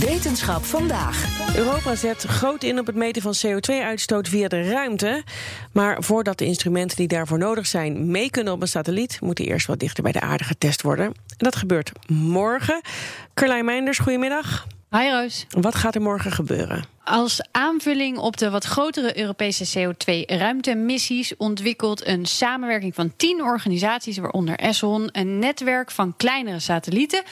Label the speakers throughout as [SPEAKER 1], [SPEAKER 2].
[SPEAKER 1] Wetenschap vandaag.
[SPEAKER 2] Europa zet groot in op het meten van CO2-uitstoot via de ruimte. Maar voordat de instrumenten die daarvoor nodig zijn mee kunnen op een satelliet, moet die eerst wat dichter bij de aarde getest worden. En dat gebeurt morgen. Carlijn Meinders, goedemiddag.
[SPEAKER 3] Hi Roos.
[SPEAKER 2] Wat gaat er morgen gebeuren?
[SPEAKER 3] Als aanvulling op de wat grotere Europese CO2-ruimtemissies ontwikkelt een samenwerking van tien organisaties, waaronder Esson, een netwerk van kleinere satellieten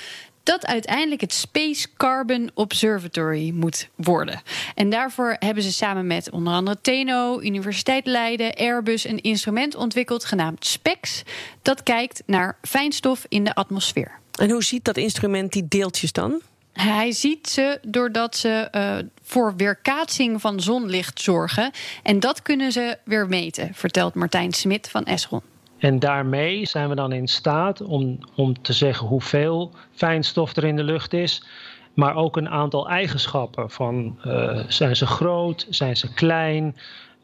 [SPEAKER 3] dat uiteindelijk het Space Carbon Observatory moet worden. En daarvoor hebben ze samen met onder andere TNO, Universiteit Leiden, Airbus een instrument ontwikkeld genaamd SPEX. Dat kijkt naar fijnstof in de atmosfeer.
[SPEAKER 2] En hoe ziet dat instrument die deeltjes dan?
[SPEAKER 3] Hij ziet ze doordat ze uh, voor weerkaatsing van zonlicht zorgen. En dat kunnen ze weer meten, vertelt Martijn Smit van Esron.
[SPEAKER 4] En daarmee zijn we dan in staat om, om te zeggen hoeveel fijnstof er in de lucht is. Maar ook een aantal eigenschappen van uh, zijn ze groot, zijn ze klein,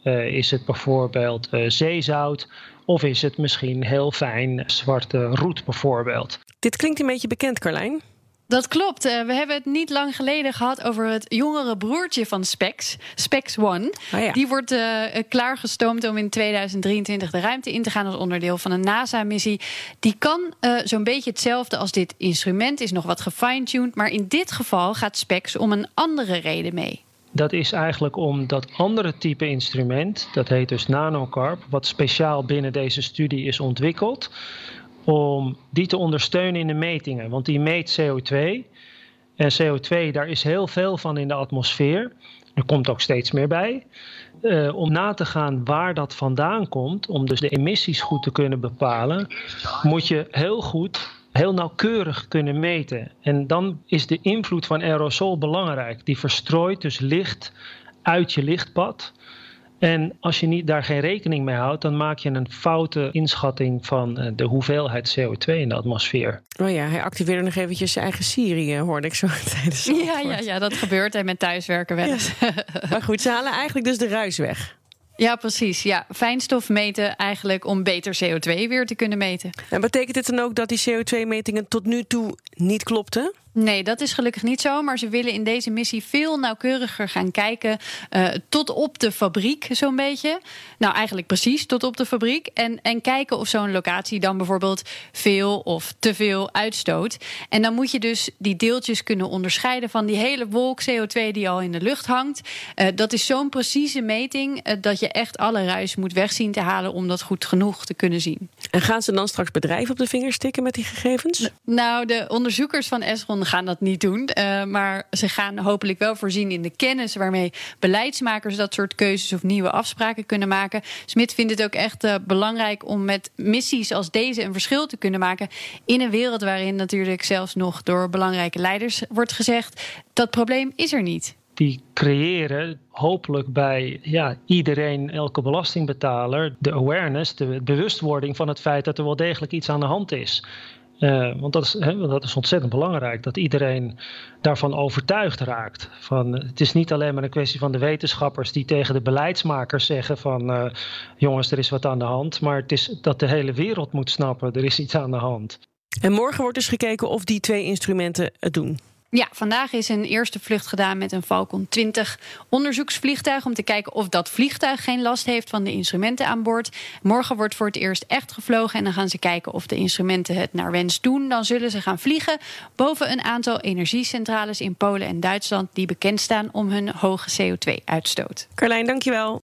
[SPEAKER 4] uh, is het bijvoorbeeld uh, zeezout of is het misschien heel fijn zwarte roet bijvoorbeeld.
[SPEAKER 2] Dit klinkt een beetje bekend Carlijn.
[SPEAKER 3] Dat klopt. Uh, we hebben het niet lang geleden gehad over het jongere broertje van Spex, Spex One.
[SPEAKER 2] Oh ja.
[SPEAKER 3] Die wordt uh, klaargestoomd om in 2023 de ruimte in te gaan als onderdeel van een NASA-missie. Die kan uh, zo'n beetje hetzelfde als dit instrument, is nog wat gefine-tuned. Maar in dit geval gaat Spex om een andere reden mee.
[SPEAKER 4] Dat is eigenlijk om dat andere type instrument, dat heet dus nanocarb, wat speciaal binnen deze studie is ontwikkeld om die te ondersteunen in de metingen. Want die meet CO2. En CO2, daar is heel veel van in de atmosfeer. Er komt ook steeds meer bij. Uh, om na te gaan waar dat vandaan komt, om dus de emissies goed te kunnen bepalen, moet je heel goed, heel nauwkeurig kunnen meten. En dan is de invloed van aerosol belangrijk. Die verstrooit dus licht uit je lichtpad. En als je niet, daar geen rekening mee houdt, dan maak je een foute inschatting van de hoeveelheid CO2 in de atmosfeer.
[SPEAKER 2] Oh ja, hij activeerde nog eventjes zijn eigen Siri, hoorde ik zo tijdens het
[SPEAKER 3] ja, ja, ja, dat gebeurt en met thuiswerken wel eens.
[SPEAKER 2] Ja. maar goed, ze halen eigenlijk dus de ruis weg.
[SPEAKER 3] Ja, precies. Ja, fijnstof meten eigenlijk om beter CO2 weer te kunnen meten.
[SPEAKER 2] En betekent dit dan ook dat die CO2-metingen tot nu toe niet klopten?
[SPEAKER 3] Nee, dat is gelukkig niet zo. Maar ze willen in deze missie veel nauwkeuriger gaan kijken. Uh, tot op de fabriek, zo'n beetje. Nou, eigenlijk precies tot op de fabriek. En, en kijken of zo'n locatie dan bijvoorbeeld veel of te veel uitstoot. En dan moet je dus die deeltjes kunnen onderscheiden van die hele wolk CO2 die al in de lucht hangt. Uh, dat is zo'n precieze meting uh, dat je echt alle ruis moet wegzien te halen om dat goed genoeg te kunnen zien.
[SPEAKER 2] En gaan ze dan straks bedrijven op de vingers stikken met die gegevens?
[SPEAKER 3] Nou, de onderzoekers van Esron gaan dat niet doen. Uh, maar ze gaan hopelijk wel voorzien in de kennis waarmee beleidsmakers dat soort keuzes of nieuwe afspraken kunnen maken. Smit vindt het ook echt uh, belangrijk om met missies als deze een verschil te kunnen maken. In een wereld waarin natuurlijk zelfs nog door belangrijke leiders wordt gezegd: dat probleem is er niet
[SPEAKER 4] die creëren hopelijk bij ja, iedereen, elke belastingbetaler, de awareness, de bewustwording van het feit dat er wel degelijk iets aan de hand is. Uh, want dat is, hè, dat is ontzettend belangrijk, dat iedereen daarvan overtuigd raakt. Van, het is niet alleen maar een kwestie van de wetenschappers die tegen de beleidsmakers zeggen van uh, jongens, er is wat aan de hand. Maar het is dat de hele wereld moet snappen, er is iets aan de hand.
[SPEAKER 2] En morgen wordt dus gekeken of die twee instrumenten het doen.
[SPEAKER 3] Ja, vandaag is een eerste vlucht gedaan met een Falcon 20 onderzoeksvliegtuig. Om te kijken of dat vliegtuig geen last heeft van de instrumenten aan boord. Morgen wordt voor het eerst echt gevlogen. En dan gaan ze kijken of de instrumenten het naar wens doen. Dan zullen ze gaan vliegen boven een aantal energiecentrales in Polen en Duitsland. die bekend staan om hun hoge CO2-uitstoot.
[SPEAKER 2] Carlijn, dankjewel.